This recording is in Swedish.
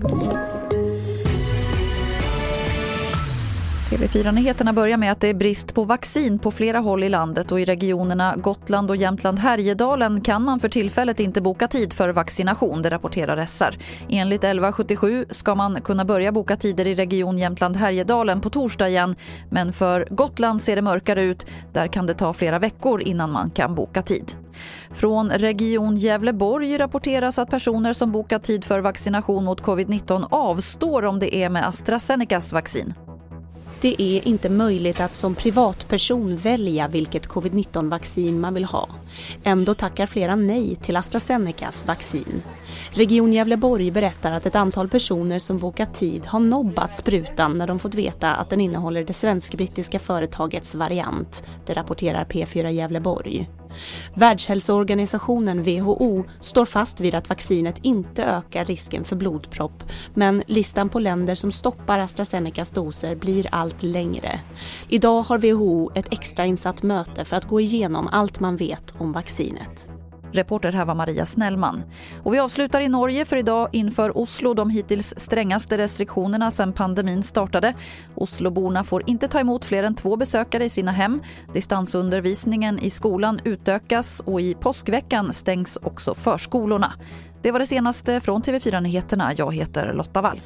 Thank you. TV4-nyheterna börjar med att det är brist på vaccin på flera håll i landet och i regionerna Gotland och Jämtland Härjedalen kan man för tillfället inte boka tid för vaccination, det rapporterar SR. Enligt 1177 ska man kunna börja boka tider i region Jämtland Härjedalen på torsdag igen, men för Gotland ser det mörkare ut. Där kan det ta flera veckor innan man kan boka tid. Från Region Gävleborg rapporteras att personer som bokat tid för vaccination mot covid-19 avstår om det är med AstraZenecas vaccin. Det är inte möjligt att som privatperson välja vilket covid-19-vaccin man vill ha. Ändå tackar flera nej till AstraZenecas vaccin. Region Gävleborg berättar att ett antal personer som bokat tid har nobbat sprutan när de fått veta att den innehåller det svensk-brittiska företagets variant. Det rapporterar P4 Gävleborg. Världshälsoorganisationen WHO står fast vid att vaccinet inte ökar risken för blodpropp men listan på länder som stoppar AstraZenecas doser blir allt längre. Idag har WHO ett extrainsatt möte för att gå igenom allt man vet om vaccinet. Reporter här var Maria Snellman. Och vi avslutar i Norge för idag inför Oslo de hittills strängaste restriktionerna sedan pandemin startade. Osloborna får inte ta emot fler än två besökare i sina hem. Distansundervisningen i skolan utökas och i påskveckan stängs också förskolorna. Det var det senaste från TV4 Nyheterna. Jag heter Lotta Wall.